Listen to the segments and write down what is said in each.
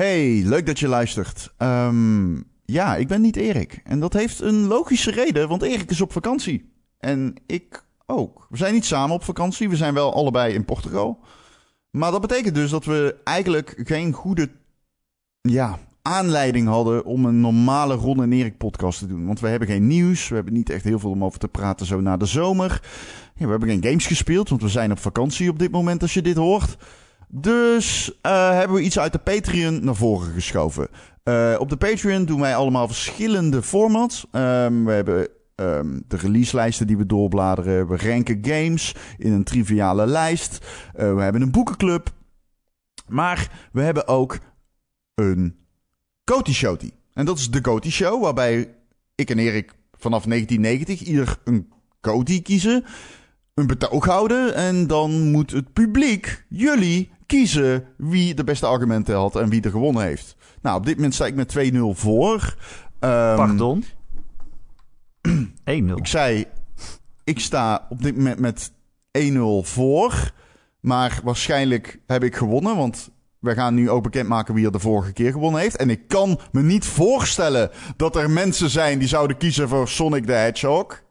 Hey, leuk dat je luistert. Ehm, ja, ik ben niet Erik. En dat heeft een logische reden, want Erik is op vakantie. En ik ook. We zijn niet samen op vakantie, we zijn wel allebei in Portugal. Maar dat betekent dus dat we eigenlijk geen goede ja, aanleiding hadden om een normale Ron en Erik podcast te doen. Want we hebben geen nieuws, we hebben niet echt heel veel om over te praten zo na de zomer. Ja, we hebben geen games gespeeld, want we zijn op vakantie op dit moment als je dit hoort. Dus uh, hebben we iets uit de Patreon naar voren geschoven. Uh, op de Patreon doen wij allemaal verschillende formats. Um, we hebben um, de releaselijsten die we doorbladeren. We ranken games in een triviale lijst. Uh, we hebben een boekenclub. Maar we hebben ook een Coty Showty. En dat is de Coty Show, waarbij ik en Erik vanaf 1990 ieder een Coty kiezen een betoog houden. En dan moet het publiek, jullie, kiezen wie de beste argumenten had en wie er gewonnen heeft. Nou, op dit moment sta ik met 2-0 voor. Um, Pardon? 1-0. Ik zei, ik sta op dit moment met 1-0 voor. Maar waarschijnlijk heb ik gewonnen, want we gaan nu ook bekendmaken wie er de vorige keer gewonnen heeft. En ik kan me niet voorstellen dat er mensen zijn die zouden kiezen voor Sonic the Hedgehog.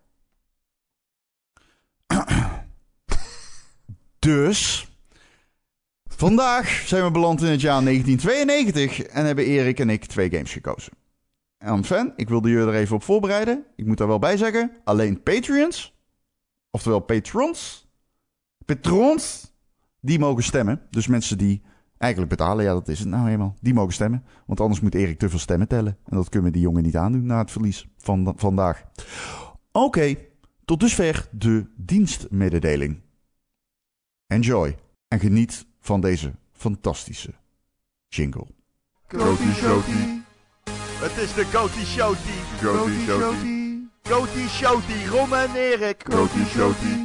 dus Vandaag zijn we beland in het jaar 1992 en hebben Erik en ik twee games gekozen. En fan, ik wilde jullie er even op voorbereiden. Ik moet daar wel bij zeggen, alleen Patreons, oftewel patrons, patrons, die mogen stemmen. Dus mensen die eigenlijk betalen, ja dat is het nou helemaal, die mogen stemmen. Want anders moet Erik te veel stemmen tellen. En dat kunnen we die jongen niet aandoen na het verlies van vandaag. Oké, tot dusver de dienstmededeling. Enjoy en geniet van deze fantastische jingle. Coty Showty. Het is de Coty Showty. Coty Showty. Coty Showty. Ron en Erik. Coty Showty.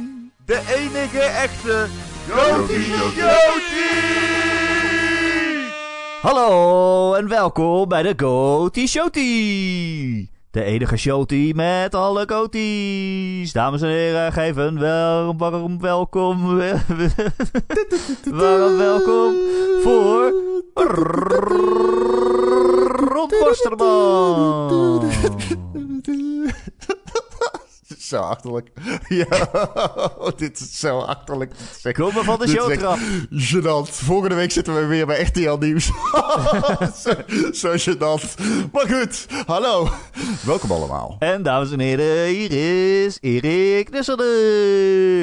De enige echte Coty Showty. Hallo en welkom bij de Coty Showty. De enige showty met alle coties. Dames en heren, geef een warm welkom. warm welkom voor Ron Posterman. zo achterlijk. Ja, dit is zo achterlijk. Kom maar van de showtrap. Genant. Volgende week zitten we weer bij RTL Nieuws. zo, zo gênant. Maar goed, hallo. Welkom allemaal. En dames en heren, hier is Erik Nusselder.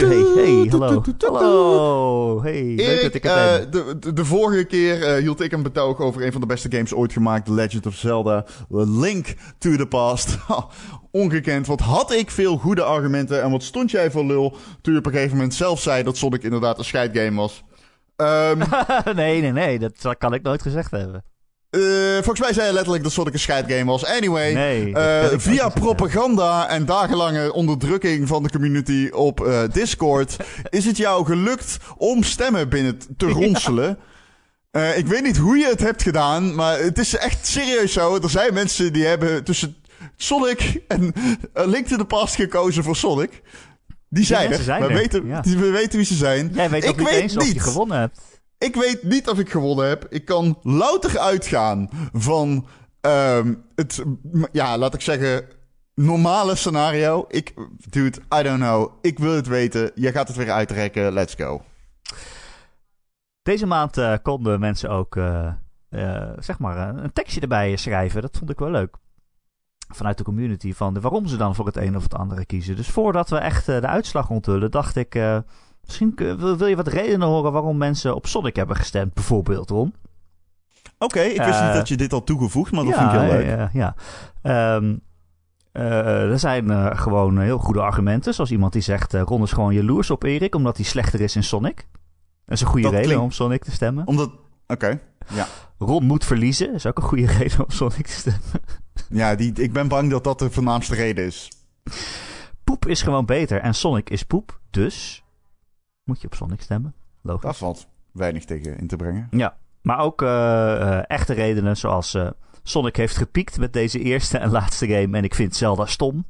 Hey, hey, hallo. Hallo. Hey, leuk dat ik het uh, de, de, de, vorige keer uh, hield ik een betoog over een van de beste games ooit gemaakt. The Legend of Zelda. Link to the Past. Ongekend. Wat had ik veel goede argumenten en wat stond jij voor lul toen je op een gegeven moment zelf zei dat Sonic inderdaad een scheidgame was. Um, nee, nee, nee, dat kan ik nooit gezegd hebben. Uh, volgens mij zei je letterlijk dat Sonic een scheidgame was. Anyway, nee, uh, via propaganda en dagenlange onderdrukking van de community op uh, Discord is het jou gelukt om stemmen binnen te ronselen. ik weet niet hoe je het hebt gedaan, maar het is echt serieus zo. Er zijn mensen die hebben tussen Sonic en Link to the Past gekozen voor Sonic. Die zijn er. we, weten, we weten wie ze zijn. Jij weet ook niet eens of je gewonnen hebt. Ik weet niet of ik gewonnen heb. Ik kan louter uitgaan van um, het, ja, laat ik zeggen, normale scenario. Ik, dude, I don't know. Ik wil het weten. Je gaat het weer uitrekken. Let's go. Deze maand uh, konden mensen ook, uh, uh, zeg maar, een tekstje erbij schrijven. Dat vond ik wel leuk vanuit de community van de, waarom ze dan voor het een of het andere kiezen. Dus voordat we echt uh, de uitslag onthullen, dacht ik, uh, misschien wil, wil, je wat redenen horen waarom mensen op Sonic hebben gestemd, bijvoorbeeld, Ron. Oké, okay, ik wist uh, niet dat je dit al toegevoegd, maar dat ja, vind ik heel leuk. Ja, ja. Um, er zijn gewoon heel goede argumenten, zoals iemand die zegt, Ron is gewoon jaloers op Erik, omdat hij slechter is in Sonic. Dat is een goede dat reden klinkt... om Sonic te stemmen. Omdat, oké, ja. Ron moet verliezen, is ook een goede reden om Sonic te stemmen. Ja, die, ik ben bang dat dat de voornaamste reden is. Poep is gewoon beter en Sonic is poep, dus moet je op Sonic stemmen. Logisch. Dat valt weinig tegen in te brengen. Ja, maar ook uh, echte redenen zoals uh, Sonic heeft gepiekt met deze eerste en laatste game en ik vind Zelda stom.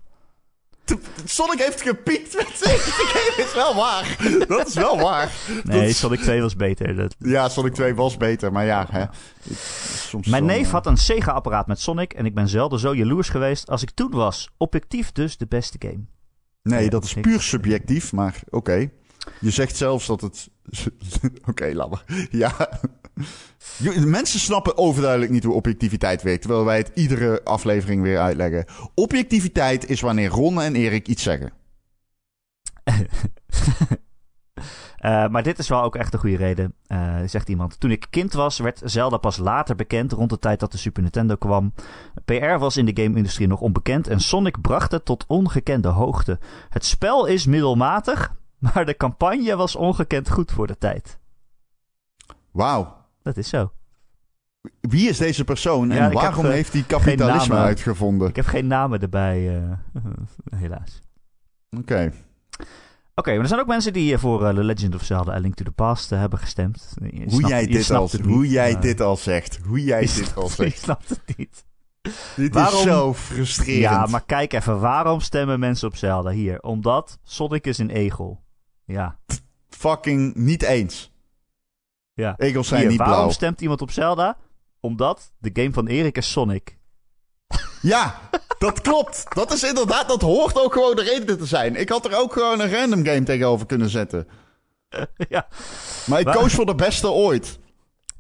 Sonic heeft gepiekt met zijn game is wel waar. Dat is wel waar. Nee, Sonic 2 was beter. Dat... Ja, Sonic 2 was beter, maar ja. Hè. Soms Mijn neef had een Sega-apparaat met Sonic en ik ben zelden zo jaloers geweest als ik toen was. Objectief dus de beste game. Nee, Ja, dat is puur subjectief, maar oké. Je zegt zelfs dat het... oké, maar. Ja. Mensen snappen overduidelijk niet hoe objectiviteit werkt, terwijl wij het iedere aflevering weer uitleggen. Objectiviteit is wanneer Ron en Erik iets zeggen. Eh, maar dit is wel ook echt een goede reden, eh, zegt iemand. Toen ik kind was, werd Zelda pas later bekend, rond de tijd dat de Super Nintendo kwam. PR was in de game-industrie nog onbekend en Sonic bracht het tot ongekende hoogte. Het spel is middelmatig, maar de campagne was ongekend goed voor de tijd. Wauw. Dat is zo. Wie is deze persoon en ik waarom heeft hij kapitalisme uitgevonden? Ik heb geen namen erbij, eh, helaas. Oké. Oké, maar er zijn ook mensen die eh, voor eh, The Legend of Zelda A Link to the Past hebben gestemd. Je Hoe snapt- jij dit hoe jij dit al zegt. Hoe jij dit al snapt- zegt. snapt het niet. Dit Waarom- is zo frustrerend. Ja, maar kijk even, waarom stemmen mensen op Zelda hier? Omdat Sonic is een egel. Ja. Fucking niet eens. ja. Egels zijn Hier, niet waarom blauw. stemt iemand op Zelda? Omdat de game van Erik is Sonic. Ja, dat klopt. Dat is inderdaad, dat hoort ook gewoon de reden te zijn. Ik had er ook gewoon een random game tegenover kunnen zetten. ja. Maar ik koos voor de beste ooit.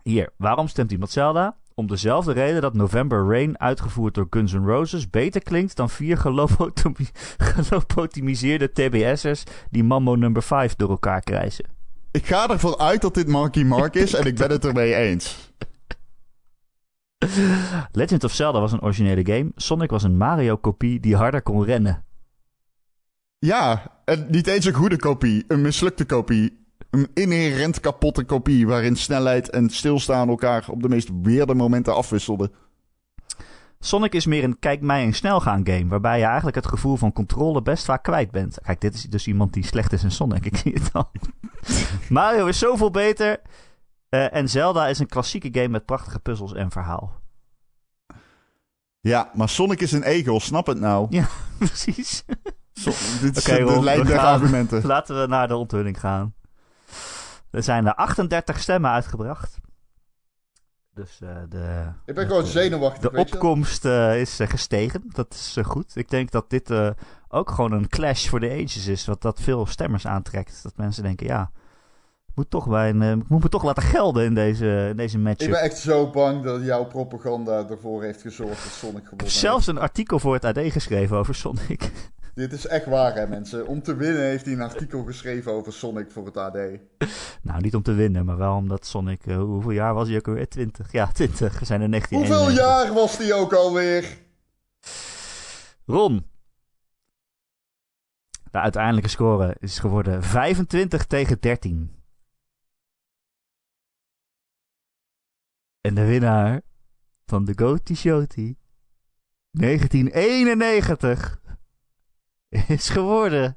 Hier, waarom stemt iemand Zelda? Om dezelfde reden dat November Rain, uitgevoerd door Guns N' Roses, beter klinkt dan vier gelopotimiseerde TBS'ers die Mambo number 5 door elkaar krijgen. Ik ga ervan uit dat dit Marky Mark is en ik ben het ermee eens. Legend of Zelda was een originele game. Sonic was een Mario-kopie die harder kon rennen. Ja, en niet eens een goede kopie, een mislukte kopie. Een inherent kapotte kopie waarin snelheid en stilstaan elkaar op de meest weerde momenten afwisselden. Sonic is meer een kijk mij en snel gaan game, waarbij je eigenlijk het gevoel van controle best vaak kwijt bent. Kijk, dit is dus iemand die slecht is in Sonic, ik zie het al. Mario is zoveel beter eh, en Zelda is een klassieke game met prachtige puzzels en verhaal. Ja, maar Sonic is een egel, snap het nou. Ja, precies. So- dit zijn de gaan. argumenten. Laten we naar de onthulling gaan. Er zijn er 38 stemmen uitgebracht. Dus eh, de, Ik ben gewoon zenuwachtig, de opkomst eh, is eh, gestegen. Dat is goed. Ik denk dat dit ook gewoon een clash for the ages is. Wat dat veel stemmers aantrekt. Dat mensen denken, ja, ik moet, toch bij een, ik moet me toch laten gelden in deze, in deze matchup. Ik ben echt zo bang dat jouw propaganda ervoor heeft gezorgd dat Sonic Ik heb gewonnen zelfs een artikel voor het AD geschreven over Sonic. Dit is echt waar, hè, mensen. Om te winnen heeft hij een artikel geschreven over Sonic voor het AD. nou, niet om te winnen, maar wel omdat Sonic... eh, hoeveel jaar was hij ook alweer? 20. Ja, 20. We zijn er 19. Hoeveel jaar was die ook alweer? Ron. De uiteindelijke score is geworden 25 tegen 13. En de winnaar van de Goaty Showty 1991 is geworden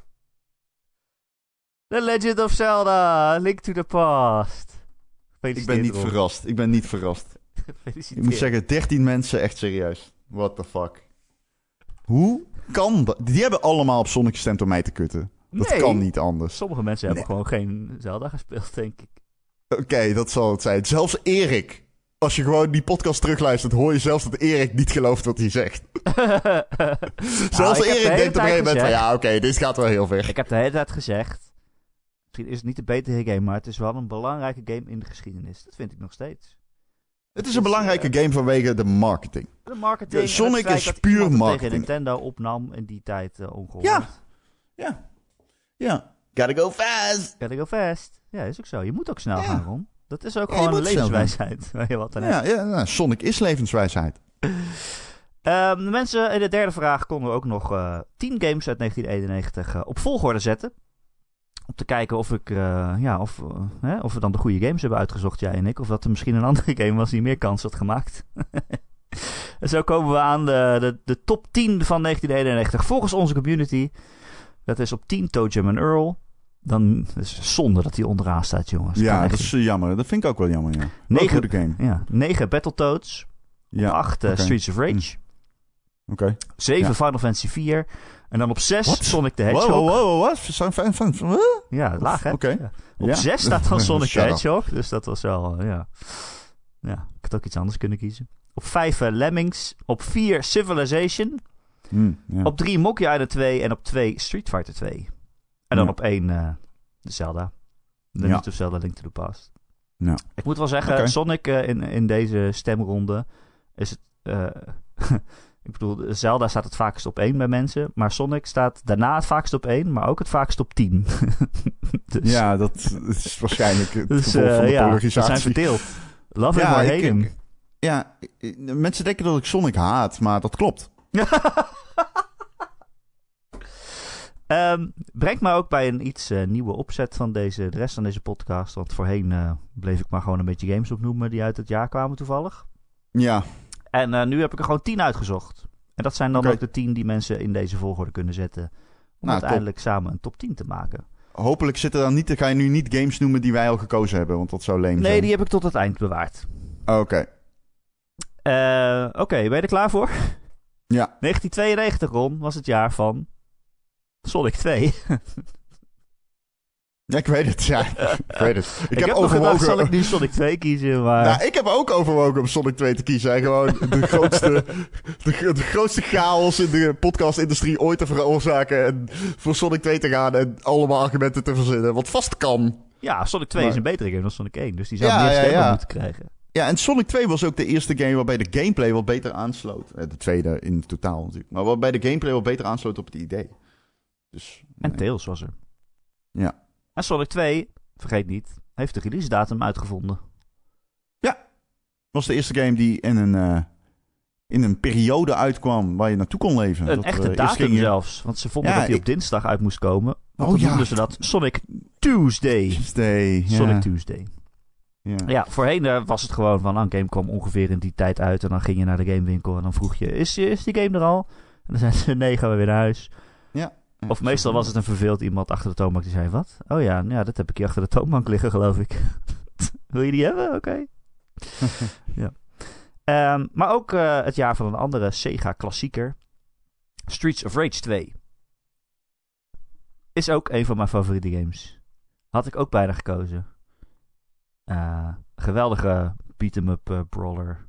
The Legend of Zelda: Link to the Past. Ik ben niet verrast. Ik ben niet verrast. Gefeliciteerd. Ik moet zeggen, 13 mensen, echt serieus. What the fuck. Hoe kan dat? Die hebben allemaal op Sonic gestemd om mij te kutten. Dat Nee. kan niet anders. Sommige mensen hebben gewoon geen Zelda gespeeld, denk ik. Oké, dat zal het zijn. Zelfs Erik. Als je gewoon die podcast terugluistert, hoor je zelfs dat Erik niet gelooft wat hij zegt. Zelfs Nou, de Erik hele denkt op een gegeven moment van, ja, oké, dit gaat wel heel ver. Ik heb de hele tijd gezegd. Misschien is het niet de betere game, maar het is wel een belangrijke game in de geschiedenis. Dat vind ik nog steeds. Het is een belangrijke game vanwege de marketing. De marketing. Sonic is puur marketing. tegen Nintendo opnam in die tijd uh, ongehoord. Ja. Ja. Ja. Gotta go fast. Gotta go fast. Ja, is ook zo. Je moet ook snel Ja. gaan, Ron. Dat is ook Ja, gewoon een levenswijsheid. Je wat. Ja, ja, nou, Sonic is levenswijsheid. Ehm, de mensen in de derde vraag konden we ook nog eh 10 games uit 1991 eh, op volgorde zetten. Om te kijken of, ik, eh, ja, of, hè, of we dan de goede games hebben uitgezocht, jij en ik. Of dat er misschien een andere game was die meer kans had gemaakt. en zo komen we aan de, de, de top 10 van 1991 volgens onze community. Dat is op 10 Toe Jam Earl. Dan is zonde dat hij onderaan staat, jongens. Ja, dat is eh, jammer. Dat vind ik ook wel jammer, ja. Negen- goede game. ja, 9 Battletoads. Ja, 8 oké. Streets of Rage. Oké. 7 Ja. Final Fantasy 4. En dan op 6 Wat? Sonic the Wow, Hedgehog. wow, wow, wat? Van, van- huh? Ja, laag hè? Oké. Ja. Op Ja. 6 staat dan Sonic the. Hedgehog. Dus dat was wel, eh, ja. Ja, ik had ook iets anders kunnen kiezen. Op 5 Lemmings. Op 4 Civilization. Ja. Op 3 Monkey Island 2. En op 2 Street Fighter 2. En dan Ja. op 1 eh de Zelda. The Ja. Of Zelda Link to the Past. Ja. Ik moet wel zeggen. Sonic eh, in, in deze stemronde is het... eh, ik bedoel, Zelda staat het vaakst op 1 bij mensen. Maar Sonic staat daarna het vaakst op 1, maar ook het vaakst op 10. dus, ja, dat is waarschijnlijk het dus gevolg van de ja, we polarisatie. zijn verdeeld. Love him Ja, or hate him. Ja, eh, mensen denken dat ik Sonic haat, maar dat klopt. Ehm, brengt me ook bij een iets eh, nieuwe opzet van deze, de rest van deze podcast. Want voorheen eh, bleef ik maar gewoon een beetje games opnoemen die uit het jaar kwamen toevallig. Ja, En eh, nu heb ik er gewoon 10 uitgezocht. En dat zijn dan Oké. ook de 10 die mensen in deze volgorde kunnen zetten. Om Nou, uiteindelijk samen een top 10 te maken. hopelijk zitten dan niet, ga je nu niet games noemen die wij al gekozen hebben, want dat zou leem Nee, zijn. die heb ik tot het eind bewaard. Oké, Eh, Oké, ben je er klaar voor? ja. 1992, Ron, was het jaar van Sonic 2. Ja, ik weet het, ja. ik weet het. Ik, Ik, heb, overwogen... zal ik nu Sonic 2 kiezen, maar... Nou, ik heb ook overwogen om Sonic 2 te kiezen. En gewoon de grootste, de, gro- de grootste chaos in de podcastindustrie ooit te veroorzaken. En voor Sonic 2 te gaan en allemaal argumenten te verzinnen. Wat vast kan. Ja, Sonic 2 is een betere game dan Sonic 1, dus die zou Ja, meer ja, stemmen ja. moeten krijgen. Ja, en Sonic 2 was ook de eerste game waarbij de gameplay wat beter aansloot. Eh, De tweede in totaal natuurlijk. Maar waarbij de gameplay wat beter aansloot op het idee. Dus, En. Tails was er. Ja. En Sonic 2, vergeet niet, heeft de release datum uitgevonden. was de eerste game die in een, eh, in een periode uitkwam waar je naartoe kon leven. Een Dat, echte eh, datum je- zelfs. Want ze vonden Ja, dat hij ik- op dinsdag uit moest komen. Want Oh, ja. noemden ze dat Sonic Tuesday. Tuesday. Ja. Sonic Tuesday. Ja. Ja, voorheen was het gewoon van, nou, een game kwam ongeveer in die tijd uit. En dan ging je naar de gamewinkel en dan vroeg je, is, is die game er al? En dan zeiden ze, nee, gaan we weer naar huis. Of meestal was het een verveeld iemand achter de toonbank die zei, wat? Oh ja, ja dat heb ik hier achter de toonbank liggen, geloof ik. Wil je die hebben? Oké. ja. Ehm, maar ook eh, het jaar van een andere Sega-klassieker. Streets of Rage 2. Is ook een van mijn favoriete games. Had ik ook bijna gekozen. Eh, geweldige beat-em-up eh, brawler.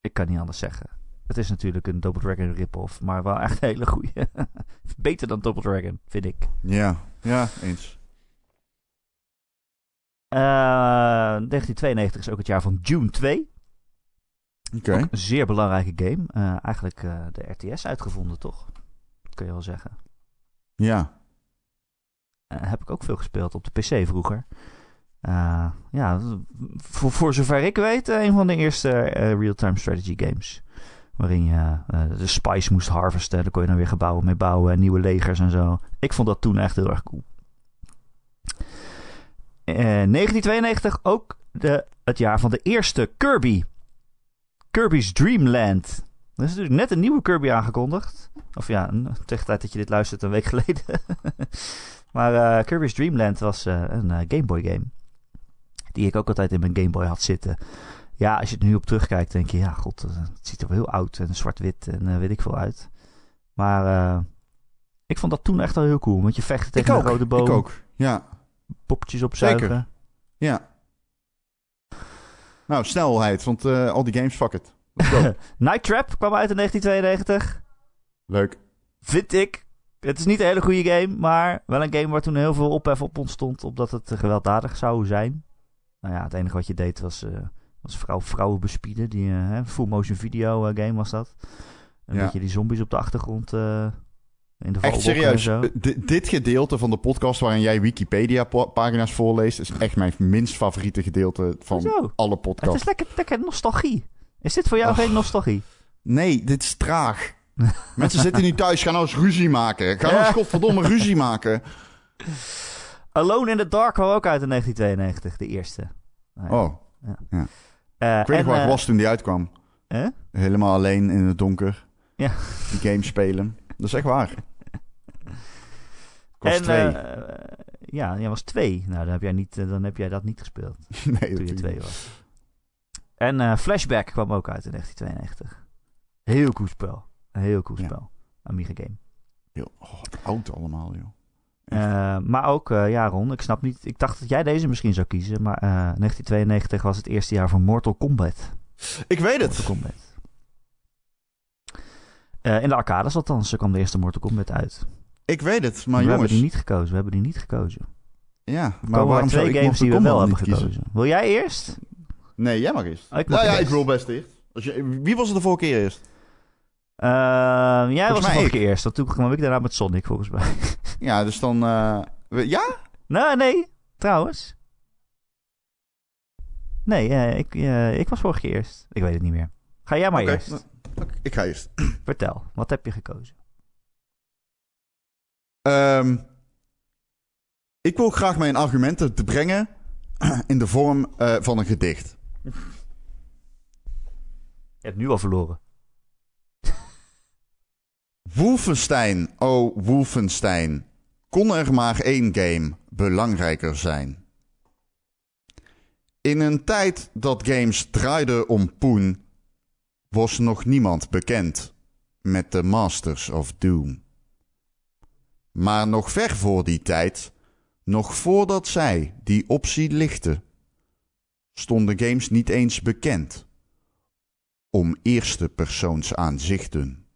Ik kan niet anders zeggen. Het is natuurlijk een Double Dragon rip-off, maar wel echt een hele goede. Beter dan Double Dragon, vind ik. Ja, ja, eens. Eh 1992 is ook het jaar van Dune 2. Oké. Een zeer belangrijke game. Eh, eigenlijk eh, de RTS uitgevonden, toch? Dat kun je wel zeggen. Ja. Eh, heb ik ook veel gespeeld op de PC vroeger. Eh, ja, voor, voor zover ik weet, eh, een van de eerste eh, real-time strategy games. Waarin je eh, de spice moest harvesten. Daar kon je dan weer gebouwen mee bouwen. En nieuwe legers en zo. Ik vond dat toen echt heel erg cool. Eh, 1992 ook de, het jaar van de eerste Kirby. Kirby's Dream Land. Er is natuurlijk net een nieuwe Kirby aangekondigd. Of ja, tegen tijd dat je dit luistert, een week geleden. maar eh, Kirby's Dream Land was eh, een eh, Game Boy game. Die ik ook altijd in mijn Game Boy had zitten. Ja, als je er nu op terugkijkt, denk je, ja, god, eh, het ziet er wel heel oud en zwart-wit en eh, weet ik veel uit. Maar eh, ik vond dat toen echt wel heel cool. Want je vecht tegen een rode boom, Ik ook. Ja, poppetjes opzuigen. Zeker. ja. Nou, snelheid, want al die games, fuck it. Night Trap kwam uit in 1992. Leuk. Vind ik. Het is niet een hele goede game, maar wel een game waar toen heel veel ophef op ontstond, omdat het gewelddadig zou zijn. Nou ja, het enige wat je deed was, was vrouw, vrouwen bespieden. Die eh, hè, full motion video eh, game was dat. En Ja. dat je die zombies op de achtergrond eh, in de Echt serieus, dit gedeelte van de podcast waarin jij Wikipedia-pagina's voorleest... is echt mijn minst favoriete gedeelte van alle Het podcasts. is lekker, lekker nostalgie. Is dit voor jou geen nostalgie? Nee, dit is traag. Mensen zitten nu thuis, gaan nou eens ruzie maken. Ga nou eens Ja. godverdomme ruzie maken. Alone in the Dark kwam ook uit in 1992, de eerste. Nou ja. Oh, Eh, ik weet nog en, waar ik eh, was toen die uitkwam. hè? Helemaal alleen in het donker. Ja. Die game spelen. Dat is echt waar. Ik was en, twee. eh, ja, jij was twee. Nou, dan heb jij, niet, dan heb jij dat niet gespeeld. nee, toen je twee niet. was. En Flashback kwam ook uit in 1992. Heel cool spel. Een heel cool Ja. spel. Amiga game. Heel oh, oud allemaal, joh. Eh, maar ook, eh, ja Ron, ik snap niet... Ik dacht dat jij deze misschien zou kiezen. Maar eh, 1992 was het eerste jaar van Mortal Kombat. Ik weet Mortal het. Kombat. Eh, in de arcades althans, zo kwam de eerste Mortal Kombat uit. Ik weet het, maar we hebben jongens. die niet gekozen. We hebben die niet gekozen. Ja, Maar maar waarom waarom zou twee ik games die we Mortal wel Kombat hebben gekozen? Wil jij eerst? Nee, jij mag eerst. Oh, ik mag nou ja, eerst. ik wil best eerst. Als je, wie was er de vorige keer eerst? Eh, jij was vorige keer eerst. Want toen kwam ik daarna met Sonic, volgens mij. Ja, dus dan... eh, we- ja? nee, nee. Trouwens. Nee, eh, ik, eh, ik was vorige keer eerst. Ik weet het niet meer. Ga jij maar eerst. nou, ik ga eerst. Vertel, wat heb je gekozen? Ehm, ik wil graag mijn argumenten te brengen in de vorm van een gedicht. Je hebt nu al verloren. Wolfenstein, oh Wolfenstein. Kon er maar één game belangrijker zijn? In een tijd dat games draaiden om poen, was nog niemand bekend met de Masters of Doom. Maar nog ver voor die tijd, nog voordat zij die optie lichtten, stonden games niet eens bekend om eerste persoons aanzichten.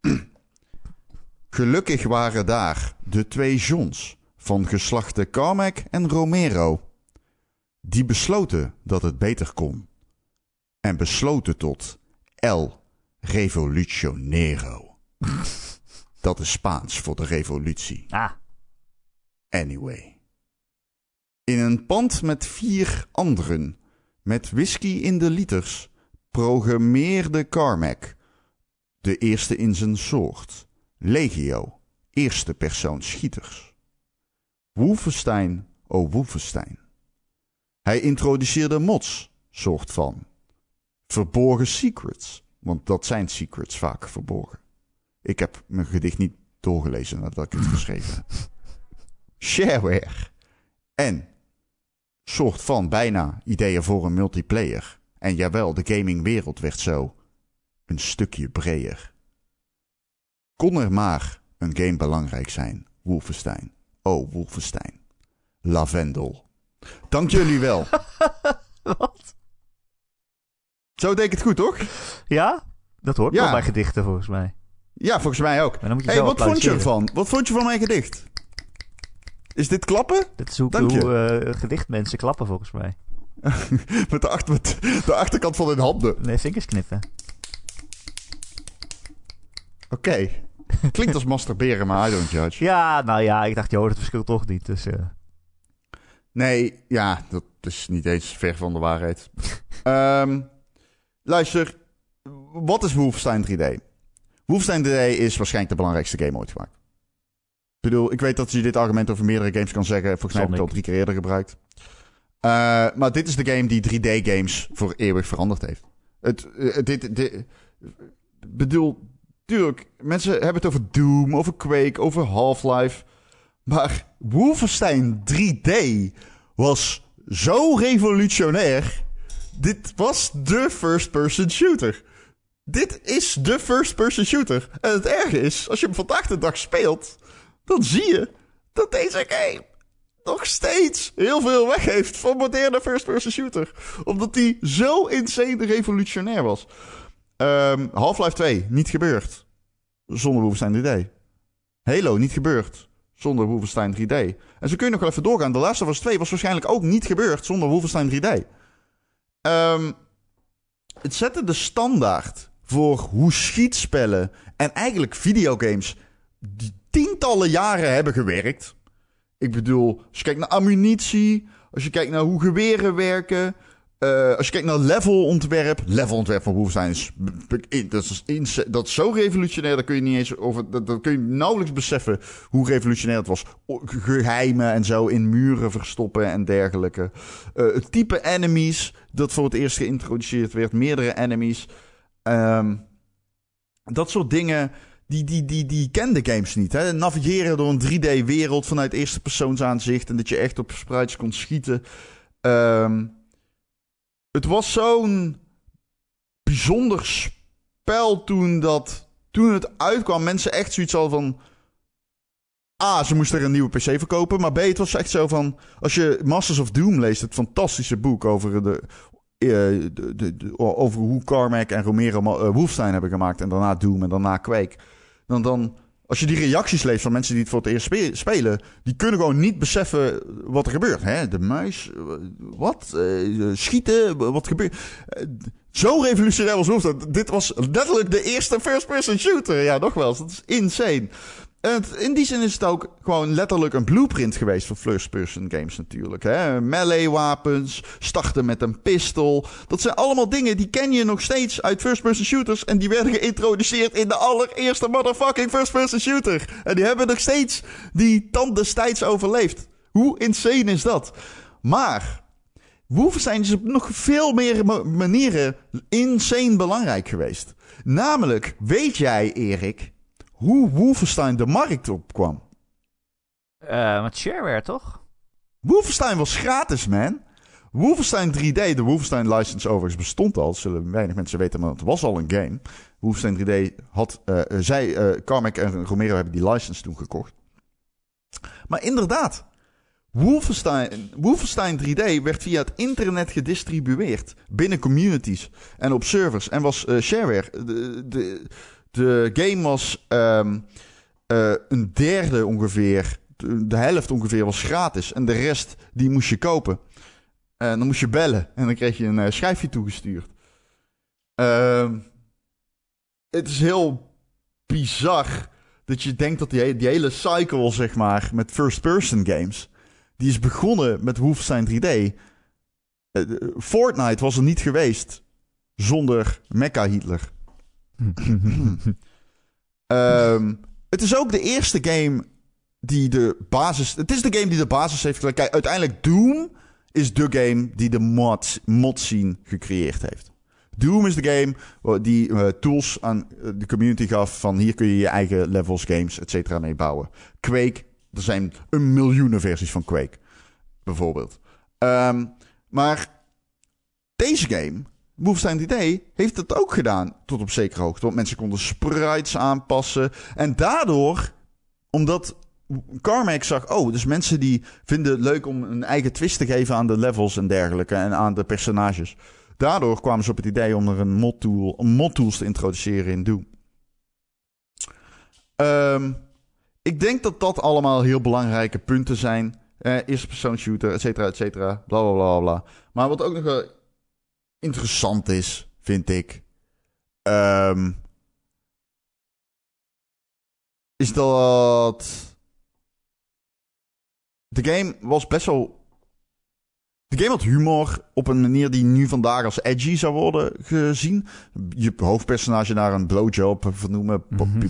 Gelukkig waren daar de twee Johns van geslachten Carmack en Romero. Die besloten dat het beter kon. En besloten tot El Revolucionero. dat is Spaans voor de revolutie. Ah, Anyway. In een pand met vier anderen, met whisky in de liters, programmeerde Carmack, de eerste in zijn soort, Legio, eerste persoon schieters. Wolfenstein, oh Wolfenstein. Hij introduceerde mods, soort van. Verborgen secrets, want dat zijn secrets vaak verborgen. Ik heb mijn gedicht niet doorgelezen nadat ik het geschreven heb shareware en soort van bijna ideeën voor een multiplayer. En jawel, de gamingwereld werd zo een stukje breder. Kon er maar een game belangrijk zijn, Wolfenstein. Oh, Wolfenstein. Lavendel. Dank jullie wel. wat? Zo deed ik het goed, toch? Ja? Dat hoort Ja. wel bij gedichten, volgens mij. Ja, volgens mij ook. Maar dan moet je hey, wat vond je ervan? Wat vond je van mijn gedicht? Is dit klappen? Dit is hoe, hoe gedichtmensen klappen, volgens mij. met, de achter, met de achterkant van hun handen. Nee, vingers knippen. Oké. Klinkt als masturberen, maar I don't judge. Ja, nou ja, ik dacht, joh, het verschilt toch niet. Dus, eh, Nee, ja, dat is niet eens ver van de waarheid. Ehm, luister, wat is Wolfenstein 3D? Wolfenstein 3D is waarschijnlijk de belangrijkste game ooit gemaakt. Ik bedoel, ik weet dat je dit argument over meerdere games kan zeggen. Volgens mij heb ik het al drie keer eerder gebruikt. Eh, maar dit is de game die 3D-games voor eeuwig veranderd heeft. Het, eh, dit, dit, bedoel, tuurlijk, mensen hebben het over Doom, over Quake, over Half-Life. Maar Wolfenstein 3D was zo revolutionair. Dit was de first-person shooter. Dit is de first-person shooter. En het erge is, als je hem vandaag de dag speelt, dan zie je dat deze game nog steeds heel veel weg heeft van moderne first-person shooter. Omdat die zo insane revolutionair was. Ehm, Half-Life 2, niet gebeurd. Zonder Wolfenstein 3D. Halo, niet gebeurd. Zonder Wolfenstein 3D. En zo kun je nog wel even doorgaan. De Last of Us 2 was waarschijnlijk ook niet gebeurd zonder Wolfenstein 3D. Ehm, het zette de standaard voor hoe schietspellen en eigenlijk videogames die tientallen jaren hebben gewerkt. Ik bedoel, als je kijkt naar ammunitie, als je kijkt naar hoe geweren werken, eh, als je kijkt naar levelontwerp, levelontwerp van Wolfenstein is, dat is, dat is zo revolutionair, dat kun je niet eens over, dat, dat kun je nauwelijks beseffen hoe revolutionair het was. Geheimen en zo in muren verstoppen en dergelijke. Eh, het type enemies dat voor het eerst geïntroduceerd werd, meerdere enemies. Ehm, dat soort dingen, die, die, die, die kenden games niet. Hè? Navigeren door een 3D-wereld vanuit eerste persoonsaanzicht en dat je echt op sprites kon schieten. Ehm, het was zo'n bijzonder spel toen dat toen het uitkwam, mensen echt zoiets hadden van... A, ze moesten er een nieuwe PC verkopen. Maar B, het was echt zo van... Als je Masters of Doom leest, het fantastische boek over de... eh, de, de, over hoe Carmack en Romero Ma- eh, Wolfenstein hebben gemaakt. En daarna Doom en daarna Quake. Dan, dan, als je die reacties leest van mensen die het voor het eerst spe- spelen... die kunnen gewoon niet beseffen wat er gebeurt. Hè? De muis, eh, wat? Eh, schieten, wat gebeurt? Eh, zo revolutionair was Wolfenstein. Dit was letterlijk de eerste first-person shooter. Ja, nogmaals, dat is insane. Het- in die zin is het ook gewoon letterlijk een blueprint geweest voor first-person games natuurlijk. Hè? Melee-wapens, starten met een pistool. Dat zijn allemaal dingen die ken je nog steeds uit first-person shooters. En die werden geïntroduceerd in de allereerste motherfucking first-person shooter. En die hebben nog steeds die tand destijds overleefd. Hoe insane is dat? Maar Wolfenstein is op nog veel meer ma- manieren insane belangrijk geweest. Namelijk, weet jij, Erik, hoe Wolfenstein de markt opkwam? Eh, met shareware, toch? Wolfenstein was gratis, man. Wolfenstein 3D, de Wolfenstein license overigens bestond al. Zullen weinig mensen weten, maar het was al een game. Wolfenstein 3D had, eh, zij, eh Carmack en Romero hebben die license toen gekocht. Maar inderdaad, Wolfenstein, Wolfenstein 3D werd via het internet gedistribueerd binnen communities en op servers en was shareware. De, de, de game was ehm, eh, een derde ongeveer, de, helft ongeveer was gratis en de rest die moest je kopen. En dan moest je bellen en dan kreeg je een eh, schijfje toegestuurd. Ehm, het is heel bizar dat je denkt dat die, die hele cycle, zeg maar, met first-person games, die is begonnen met Wolfenstein 3D. Eh, Fortnite was er niet geweest zonder Mecha-Hitler. Ehm, het is ook de eerste game die de basis... Het is de game die de basis heeft gelegd. Kijk, uiteindelijk Doom is de game die de mod, mod scene gecreëerd heeft. Doom is de game die eh, tools aan eh, de community gaf van hier kun je je eigen levels, games, et cetera mee bouwen. Quake, er zijn een miljoenen versies van Quake, bijvoorbeeld. Ehm, maar deze game, Wolfenstein 3D, heeft het ook gedaan tot op zekere hoogte. Want mensen konden sprites aanpassen. En daardoor, omdat Carmack zag, oh, dus mensen die vinden het leuk om een eigen twist te geven aan de levels en dergelijke en aan de personages. Daardoor kwamen ze op het idee om er een mod tool, mod tools te introduceren in Doom. Ehm, ik denk dat dat allemaal heel belangrijke punten zijn. Eh, eerste persoon shooter, et cetera, et cetera. Bla, bla, bla, bla. Maar wat ook nog interessant is, vind ik... ehm, is dat... De game was best wel... De game had humor op een manier die nu vandaag als edgy zou worden gezien. Je hoofdpersonage naar een blowjob vernoemen,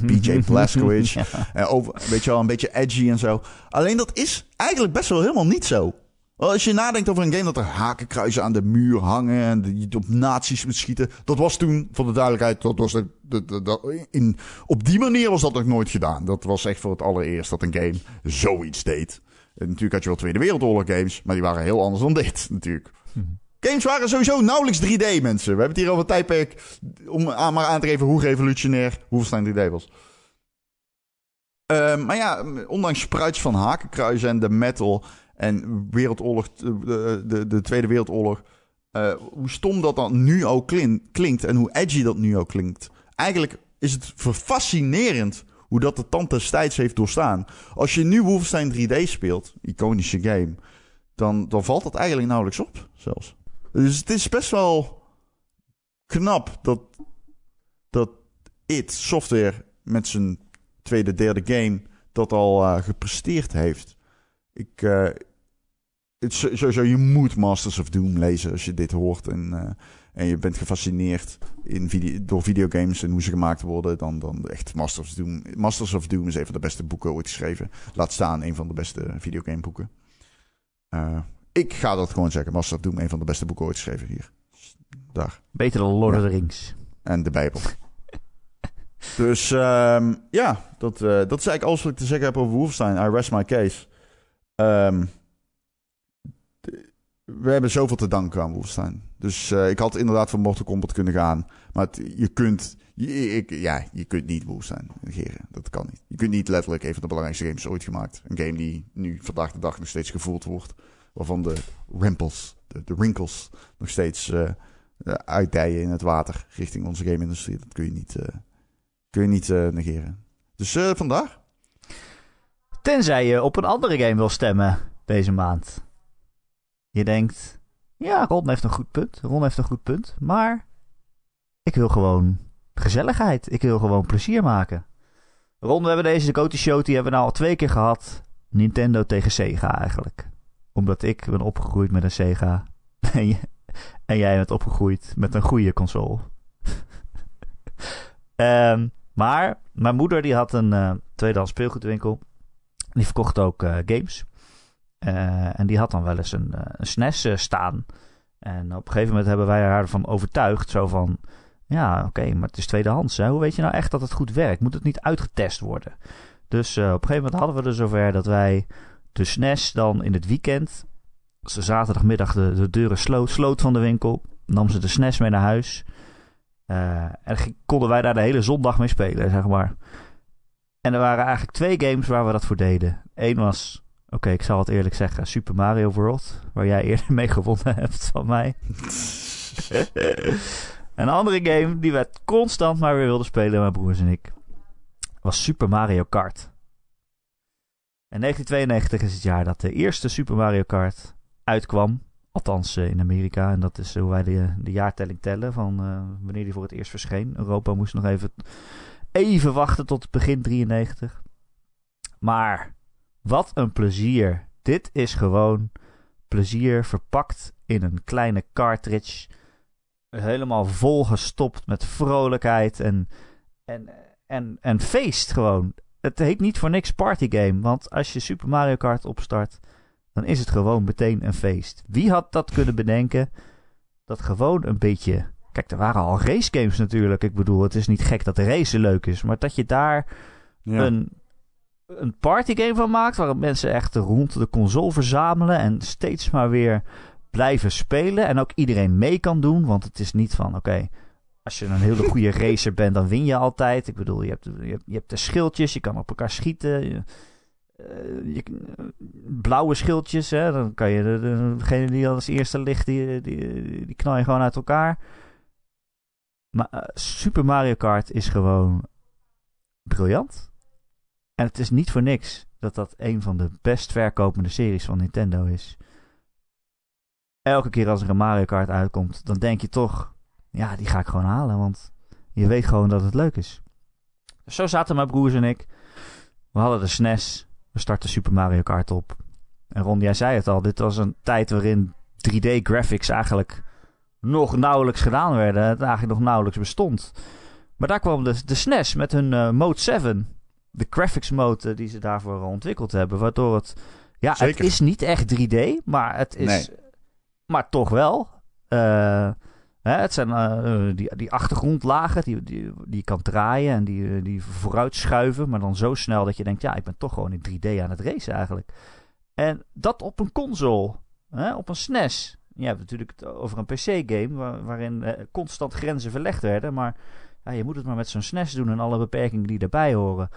PJ Blazkowicz. Ja. En over, weet je wel, een beetje edgy en zo. Alleen dat is eigenlijk best wel helemaal niet zo. Als je nadenkt over een game dat er hakenkruizen aan de muur hangen en die je op nazi's moet schieten. Dat was toen, voor de duidelijkheid, dat was de, de, de- de- in, op die manier was dat nog nooit gedaan. Dat was echt voor het allereerst dat een game zoiets deed. En natuurlijk had je wel Tweede Wereldoorlog games, maar die waren heel anders dan dit natuurlijk. Games waren sowieso nauwelijks 3D, mensen. We hebben het hier over een tijdperk om aan, maar aan te geven hoe revolutionair Wolfenstein 3D was. Eh, maar ja, ondanks spruits van hakenkruizen en de metal en wereldoorlog, de, de, de Tweede Wereldoorlog, eh, hoe stom dat dan nu ook klin- klinkt en hoe edgy dat nu ook klinkt. Eigenlijk is het fascinerend hoe dat de tand destijds heeft doorstaan. Als je nu Wolfenstein 3D speelt, iconische game, dan, dan valt dat eigenlijk nauwelijks op zelfs. Dus het is best wel knap dat, dat it Software met zijn tweede, derde game dat al eh, gepresteerd heeft. Ik, eh, het is sowieso, je moet Masters of Doom lezen als je dit hoort en, eh, en je bent gefascineerd in video, door videogames en hoe ze gemaakt worden, dan, dan echt Masters of Doom. Masters of Doom is een van de beste boeken ooit geschreven. Laat staan een van de beste videogameboeken. Eh ik ga dat gewoon zeggen. Masters of Doom, een van de beste boeken ooit geschreven hier. Daar. Beter dan Lord Ja. of the Rings. En de Bijbel. dus ehm, ja, dat, eh, dat is eigenlijk alles wat ik te zeggen heb over Wolfenstein. I rest my case. Ehm, we hebben zoveel te danken aan Wolfenstein. Dus eh, ik had inderdaad voor Mortal Kombat kunnen gaan. Maar je kunt... Je, ik, ja, je kunt niet Wolfenstein negeren. Dat kan niet. Je kunt niet letterlijk een van de belangrijkste games ooit gemaakt. Een game die nu vandaag de dag nog steeds gevoeld wordt. Waarvan de rimples, de, wrinkles, nog steeds eh, uitdijen in het water richting onze game-industrie. Dat kun je niet, kun je niet negeren. Dus vandaar. Tenzij je op een andere game wil stemmen deze maand. Je denkt, ja, Ron heeft een goed punt. Ron heeft een goed punt. Maar ik wil gewoon gezelligheid. Ik wil gewoon plezier maken. Ron, we hebben deze de Coty Show, die hebben we nou al twee keer gehad. Nintendo tegen Sega eigenlijk. Omdat ik ben opgegroeid met een Sega. En jij bent opgegroeid met een goede console. Ehm, maar mijn moeder die had een eh tweedehands speelgoedwinkel. Die verkocht ook eh, games. Eh, en die had dan wel eens een, eh, een SNES eh, staan. En op een gegeven moment hebben wij haar ervan overtuigd. Zo van, ja oké, maar het is tweedehands. Hè? Hoe weet je nou echt dat het goed werkt? Moet het niet uitgetest worden? Dus op een gegeven moment hadden we er zover dat wij de SNES dan in het weekend... De zaterdagmiddag de, de deuren sloot, sloot van de winkel... nam ze de SNES mee naar huis... En konden wij daar de hele zondag mee spelen, zeg maar. En er waren eigenlijk twee games waar we dat voor deden. Eén was, oké, ik zal het eerlijk zeggen, Super Mario World. Waar jij eerder mee gewonnen hebt van mij. een andere game die we constant maar weer wilden spelen, mijn broers en ik. Was Super Mario Kart. En 1992 is het jaar dat de eerste Super Mario Kart uitkwam. Althans eh, in Amerika. En dat is hoe wij de, de jaartelling tellen van eh, wanneer die voor het eerst verscheen. Europa moest nog even, even wachten tot begin 93. Maar wat een plezier. Dit is gewoon plezier verpakt in een kleine cartridge. Helemaal volgestopt met vrolijkheid en, en, en, en feest gewoon. Het heet niet voor niks partygame. Want als je Super Mario Kart opstart, dan is het gewoon meteen een feest. Wie had dat kunnen bedenken? Dat gewoon een beetje. Kijk, er waren al racegames natuurlijk. Ik bedoel, het is niet gek dat de racen leuk is. Maar dat je daar Ja. een, een partygame van maakt. Waar mensen echt rond de console verzamelen. En steeds maar weer blijven spelen. En ook iedereen mee kan doen. Want het is niet van, oké, als je een hele goede racer bent, dan win je altijd. Ik bedoel, je hebt, je hebt, je hebt de schildjes, je kan op elkaar schieten. Je, eh, je- eh, blauwe schildjes, hè, dan kan je de, de- degene die als eerste ligt, die, die, die knal je gewoon uit elkaar. Maar eh, Super Mario Kart is gewoon briljant. En het is niet voor niks dat dat een van de best verkopende series van Nintendo is. Elke keer als er een Mario Kart uitkomt, dan denk je toch, ja, die ga ik gewoon halen, want je weet gewoon dat het leuk is. Zo zaten mijn broers en ik. We hadden de SNES, we startten Super Mario Kart op. En Ron, jij zei het al, dit was een tijd waarin 3D-graphics eigenlijk nog nauwelijks gedaan werden. Het eigenlijk nog nauwelijks bestond. Maar daar kwam de, de SNES met hun eh, Mode 7. De graphics mode eh, die ze daarvoor ontwikkeld hebben. Waardoor het... Ja, Zeker. het is niet echt 3D, maar het is... Nee. Maar toch wel. Eh, hè, het zijn eh, die, die achtergrondlagen die, die, die je kan draaien en die, eh, die vooruit schuiven. Maar dan zo snel dat je denkt, ja, ik ben toch gewoon in 3D aan het racen eigenlijk. En dat op een console, hè, op een SNES. Je hebt natuurlijk het over een PC-game waar- waarin eh, constant grenzen verlegd werden. Maar ja, je moet het maar met zo'n SNES doen en alle beperkingen die daarbij horen.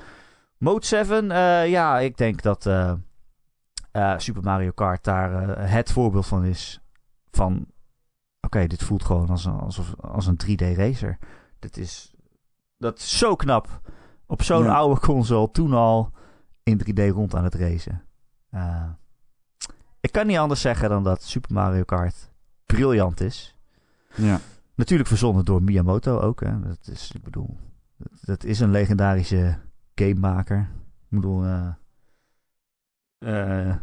Mode 7, eh, ja, ik denk dat eh, eh, Super Mario Kart daar het voorbeeld van is. Van, oké, dit voelt gewoon als een, alsof, als een 3D-racer. Dit is, dat is zo knap. Op zo'n Ja. oude console toen al in 3D rond aan het racen. Ik kan niet anders zeggen dan dat Super Mario Kart briljant is. Ja. Natuurlijk verzonnen door Miyamoto ook. Hè. Dat is, ik bedoel, dat, dat is een legendarische gamemaker. Ik bedoel, eh, eh,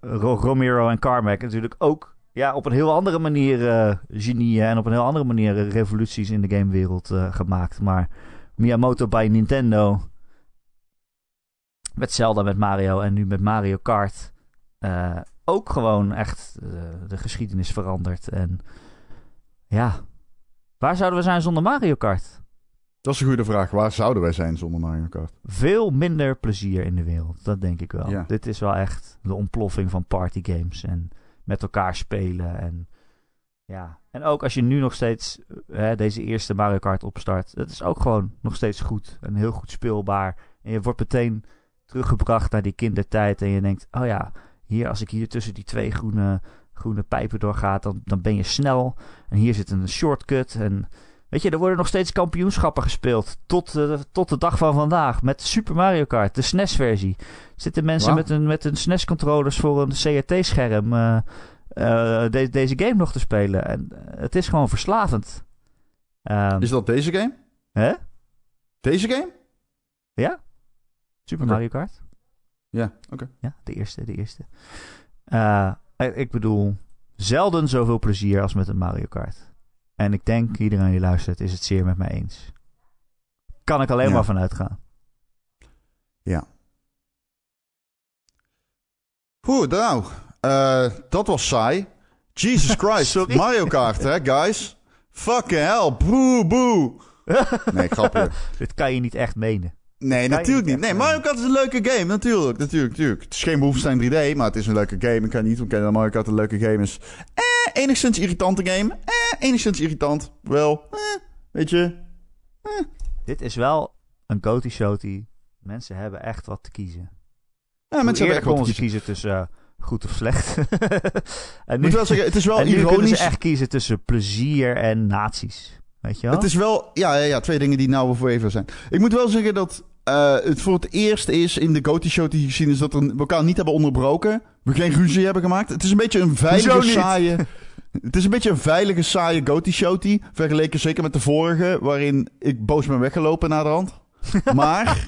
Ro- Romero en Carmack natuurlijk ook ja, op een heel andere manier eh, genieën en op een heel andere manier revoluties in de gamewereld gemaakt. Maar Miyamoto bij Nintendo, met Zelda, met Mario en nu met Mario Kart, ook gewoon echt de geschiedenis veranderd. En ja, waar zouden we zijn zonder Mario Kart? Dat is een goede vraag. Waar zouden wij zijn zonder Mario Kart? Veel minder plezier in de wereld, dat denk ik wel. Ja. Dit is wel echt de ontploffing van partygames. En met elkaar spelen. En, ja. en ook als je nu nog steeds eh, hè, deze eerste Mario Kart opstart. Dat is ook gewoon nog steeds goed. En heel goed speelbaar. En je wordt meteen teruggebracht naar die kindertijd. En je denkt, oh ja, hier als ik hier tussen die twee groene, groene pijpen doorga, dan, dan ben je snel. En hier zit een shortcut. En weet je, er worden nog steeds kampioenschappen gespeeld. Tot, eh, tot de dag van vandaag. Met Super Mario Kart, de SNES-versie. Zitten mensen met een, met SNES-controllers voor een CRT-scherm eh, eh, de- deze game nog te spelen. En het is gewoon verslavend. Ehm, Is dat deze game? hè? Deze game? Super Oké. Mario Kart? Ja, oké. Ja, de eerste, de eerste. Ik bedoel, zelden zoveel plezier als met een Mario Kart. En ik denk, iedereen die luistert is het zeer met mij eens. Kan ik alleen Ja. maar vanuit gaan. Goed, nou. eh, dat was saai. Jesus Christ. Mario Kart, hè, guys? Fucking hell. Boe, boe. Nee, grapje. Dit kan je niet echt menen. Nee, natuurlijk niet. Nee, Mario Kart is een leuke game. Natuurlijk, natuurlijk, natuurlijk. Het is geen Wolfenstein 3D, maar het is een leuke game. Ik kan niet ontkennen dat Mario Kart een leuke game is. Eh, enigszins irritante game. Eh, enigszins irritant. Wel, eh, weet je. Dit is wel een goty showty. Mensen hebben echt wat te kiezen. Ja, mensen hebben echt wat te ze kiezen. tussen eh, goed of slecht. en nu, moet wel zeggen, het is wel en nu kunnen ironisch. ze echt kiezen tussen plezier en nazi's. Weet je wel? Het is wel, ja, ja, ja, twee dingen die nou voor even zijn. Ik moet wel zeggen dat eh, het voor het eerst is in de Goty Show die gezien is dat we elkaar niet hebben onderbroken. We geen ruzie hebben gemaakt. Het is een beetje een veilige, saaie. Het is een beetje een veilige, saaie Goty Show Vergeleken zeker met de vorige, waarin ik boos ben weggelopen naar de hand. Maar.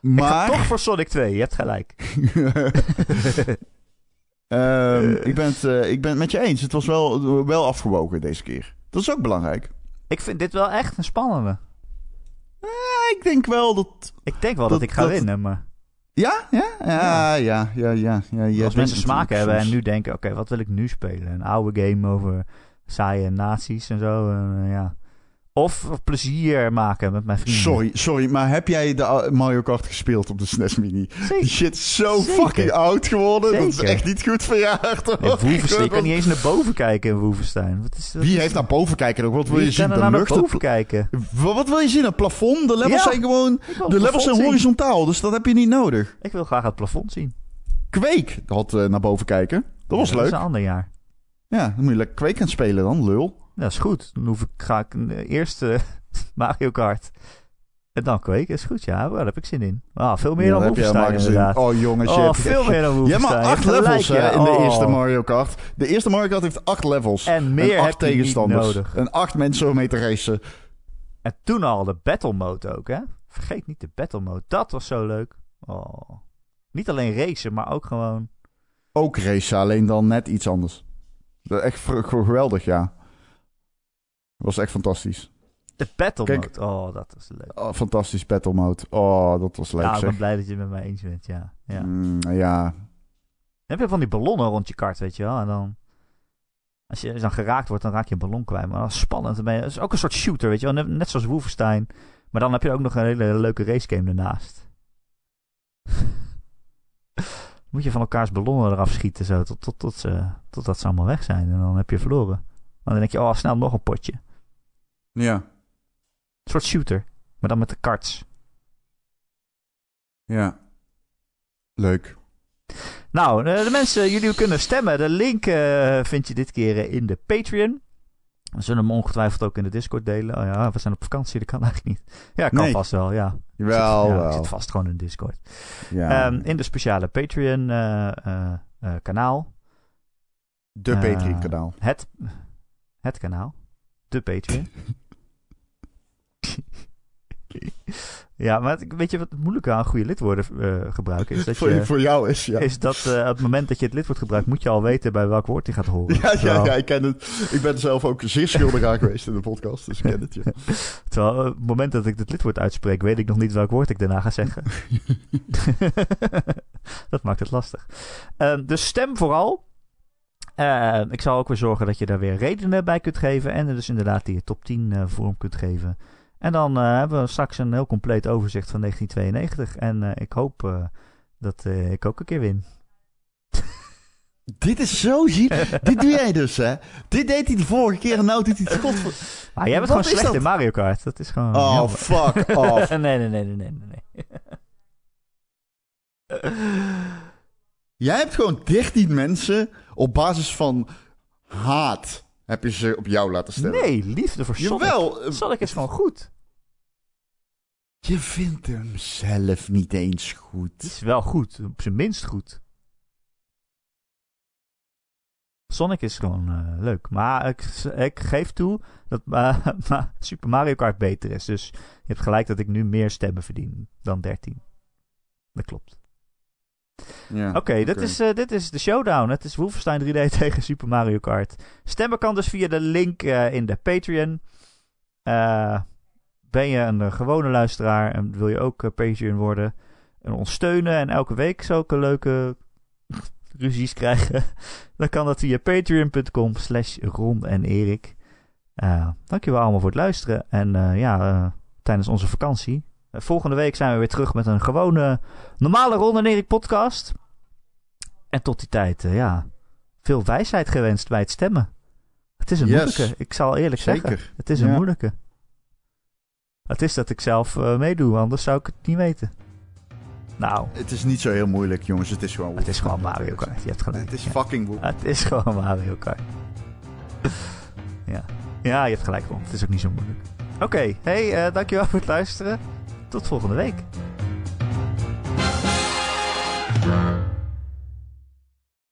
Maar. toch voor Sonic 2, je hebt gelijk. Ehm, ik, ben het, eh, ik ben het met je eens. Het was wel, wel afgewogen deze keer. Dat is ook belangrijk. Ik vind dit wel echt een spannende. Eh, ik denk wel dat Ik denk wel dat, Dat- ik ga dat- winnen, maar Ja, ja, ja, ja, ja, ja. ja, ja als mensen smaak hebben en nu denken, oké, wat wil ik nu spelen? Een oude game over saaie nazi's en zo, eh, ja. Of plezier maken met mijn vrienden. Sorry, sorry, maar heb jij de Mario Kart gespeeld op de SNES Mini? Die Zeker. shit is zo Zeker. fucking oud geworden. Dat is Zeker. echt niet goed verjaard. hoor. In Wolfenstein, je kan niet eens naar boven kijken in Wolfenstein. Wat is dat? Wie heeft naar boven kijken nog? Wat wil Wie je zien? De nou naar lucht? boven kijken? Wat, wil je zien? Een plafond? De levels Ja. zijn gewoon... Ik het De levels zijn zien. horizontaal, dus dat heb je niet nodig. Ik wil graag het plafond zien. Kweek had eh, naar boven kijken. Dat was Ja, leuk. Dat is een ander jaar. Ja, dan moet je lekker Kweek gaan spelen dan, lul. Dat is goed. Dan hoef ik, ga ik eerst eh, Mario Kart. En dan Quake. is goed, ja. Daar heb ik zin in. Ah, veel meer Ja, dan Wolfenstein inderdaad. Oh jongens, je Oh, hebt- veel meer dan Je Wolfenstein. hebt maar acht levels gelijk, hè, ja. in de Oh. eerste Mario Kart. De eerste Mario Kart heeft acht levels. En meer acht tegenstanders. nodig. En acht mensen om mee te racen. En toen al de battle mode ook, hè? Vergeet niet de battle mode. Dat was zo leuk. Oh. Niet alleen racen, maar ook gewoon... Ook racen, alleen dan net iets anders. Echt geweldig, ja. Was echt fantastisch. De battle Kijk. mode. Oh, dat was leuk. Oh, fantastisch battle mode. Oh, dat was leuk ja, ik ben blij dat je het met mij eens bent, ja. ja. Mm, ja. Dan heb je van die ballonnen rond je kart, weet je wel. En dan... Als je dan geraakt wordt, dan raak je een ballon kwijt. Maar dat is spannend. Dat is ook een soort shooter, weet je wel. Net, zoals Wolfenstein. Maar dan heb je ook nog een hele leuke racegame ernaast. Moet je van elkaars ballonnen eraf schieten, zo, tot, tot, tot, ze, totdat ze allemaal weg zijn. En dan heb je verloren. Maar dan denk je, oh, snel nog een potje. Een Ja. soort shooter. Maar dan met de karts. Ja. Leuk. Nou, de, de mensen, jullie kunnen stemmen. De link eh, vind je dit keer eh, in de Patreon. We zullen hem ongetwijfeld ook in de Discord delen. Oh ja, we zijn op vakantie, dat kan eigenlijk niet. Ja, kan Nee. vast wel, ja. Zit, wel. ik zit vast gewoon in Discord. Ja. Ehm, in de speciale Patreon eh, eh, eh, kanaal. de eh, Patreon-kanaal. Het, het kanaal. De Patreon. ja, maar weet je wat het moeilijke aan goede lidwoorden eh, gebruiken is? Dat voor, je, voor jou is, ja. is dat eh, op het moment dat je het lidwoord gebruikt, moet je al weten bij welk woord die gaat horen. Ja, ja, Terwijl- ja, ik ken het. Ik ben zelf ook zeer schuldig aan geweest in de podcast, dus ik ken het, ja. Terwijl eh, op het moment dat ik het lidwoord uitspreek, weet ik nog niet welk woord ik daarna ga zeggen. dat maakt het lastig. Ehm, dus stem vooral. Ehm, ik zal ook weer zorgen dat je daar weer redenen bij kunt geven. En dus inderdaad die top 10 eh, vorm kunt geven. En dan eh, hebben we straks een heel compleet overzicht van 1992. En eh, ik hoop eh, dat ik ook een keer win. Dit is zo ziek. Dit doe jij dus, hè? Dit deed hij de vorige keer en nou doet hij het god. voor- Maar jij bent Wat gewoon slecht dat? in Mario Kart. Dat is gewoon... Oh, jammer. fuck off. nee, nee, nee, nee, nee, nee. Jij hebt gewoon 13 mensen op basis van haat. Heb je ze op jou laten stemmen? Nee, liefde voor Sonic. Jawel. Sonic is gewoon goed. Je vindt hem zelf niet eens Het goed. is wel goed. Op zijn minst goed. Sonic is gewoon eh, leuk. Maar ik, ik geef toe dat eh, maar Super Mario Kart beter is. Dus je hebt gelijk dat ik nu meer stemmen verdien dan 13. Dat klopt. Ja, Oké, dit, is, eh, dit is de showdown. Het is Wolfenstein 3D tegen Super Mario Kart. Stemmen kan dus via de link eh, in de Patreon. Eh, ben je een eh, gewone luisteraar en wil je ook eh, Patreon worden en ons steunen en elke week zulke leuke ruzies krijgen, dan kan dat via patreon.com slash Ron en Erik. Eh, dankjewel allemaal voor het luisteren. En ja, tijdens onze vakantie. volgende week zijn we weer terug met een gewone, normale Ron en Erik podcast. En tot die tijd, ja, veel wijsheid gewenst bij het stemmen. Het is een Yes. moeilijke, ik zal eerlijk zeggen. Zeker. Het is een Ja. moeilijke. Het is dat ik zelf uh, meedoe, anders zou ik het niet weten. Nou. Het is niet zo heel moeilijk, jongens. Het is gewoon. Het is gewoon Mario Kart. Je hebt gelijk. Het is fucking moeilijk. Het is gewoon Mario Kart. ja. Ja, je hebt gelijk, Ron. Het is ook niet zo moeilijk. Oké, hey, uh, dankjewel voor het luisteren. Tot volgende week.